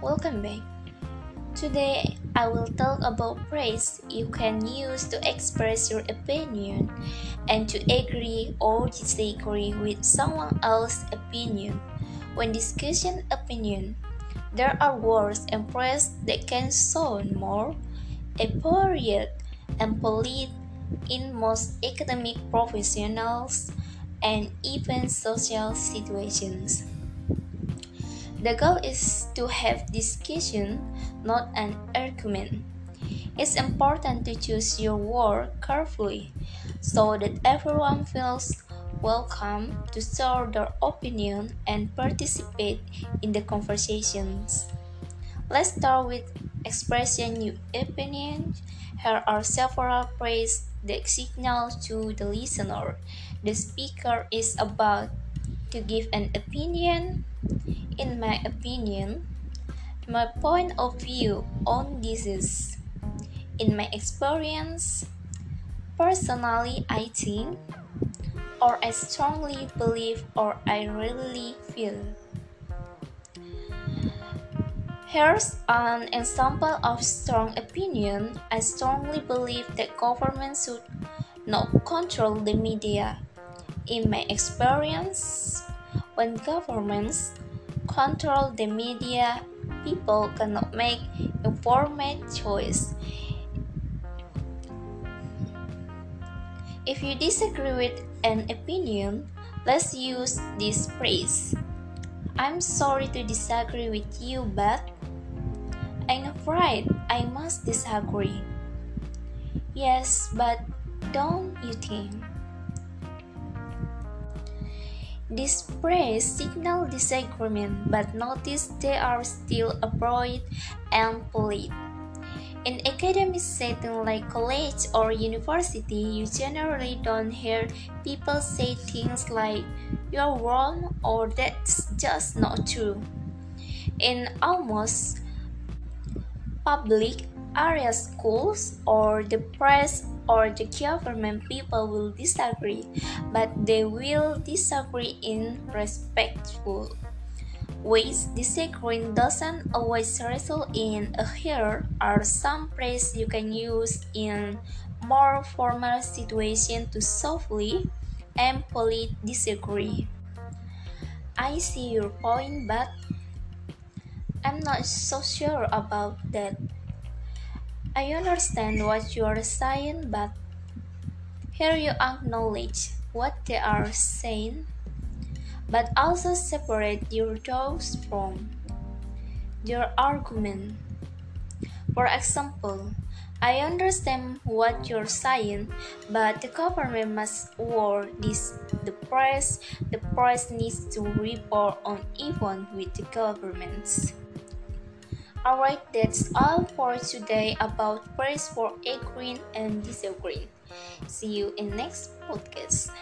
Welcome back. Today I will talk about praise you can use to express your opinion and to agree or disagree with someone else's opinion. When discussing opinion, there are words and praise that can sound more appropriate and polite in most academic professionals and even social situations. The goal is to have discussion, not an argument. It's important to choose your word carefully so that everyone feels welcome to share their opinion and participate in the conversations. Let's start with expressing your opinion. Here are several phrases that signal to the listener the speaker is about to give an opinion in my opinion, my point of view on this is, in my experience, personally, I think, or I strongly believe, or I really feel. Here's an example of strong opinion. I strongly believe that government should not control the media. In my experience, when governments control the media, people cannot make informed choice. If you disagree with an opinion, let's use this phrase. I'm sorry to disagree with you, but I'm afraid I must disagree. Yes, but don't you think? Phrase signal disagreement, but notice they are still appropriate and polite. In academic setting like college or university, you generally don't hear people say things like you're wrong or that's just not true. In almost public area schools or the press or the government people will disagree, but they will disagree in respectful ways. Disagreeing doesn't always result in a here are some phrases you can use in more formal situation to softly and polite disagree. I see your point, but I'm not so sure about that. I understand what you are saying, but here you acknowledge what they are saying, but also separate your thoughts from their argument. For example, I understand what you're saying, but the government must war this the press. The press needs to report on even with the governments. Alright, that's all for today about praise for agreeing and disagreeing. See you in next podcast.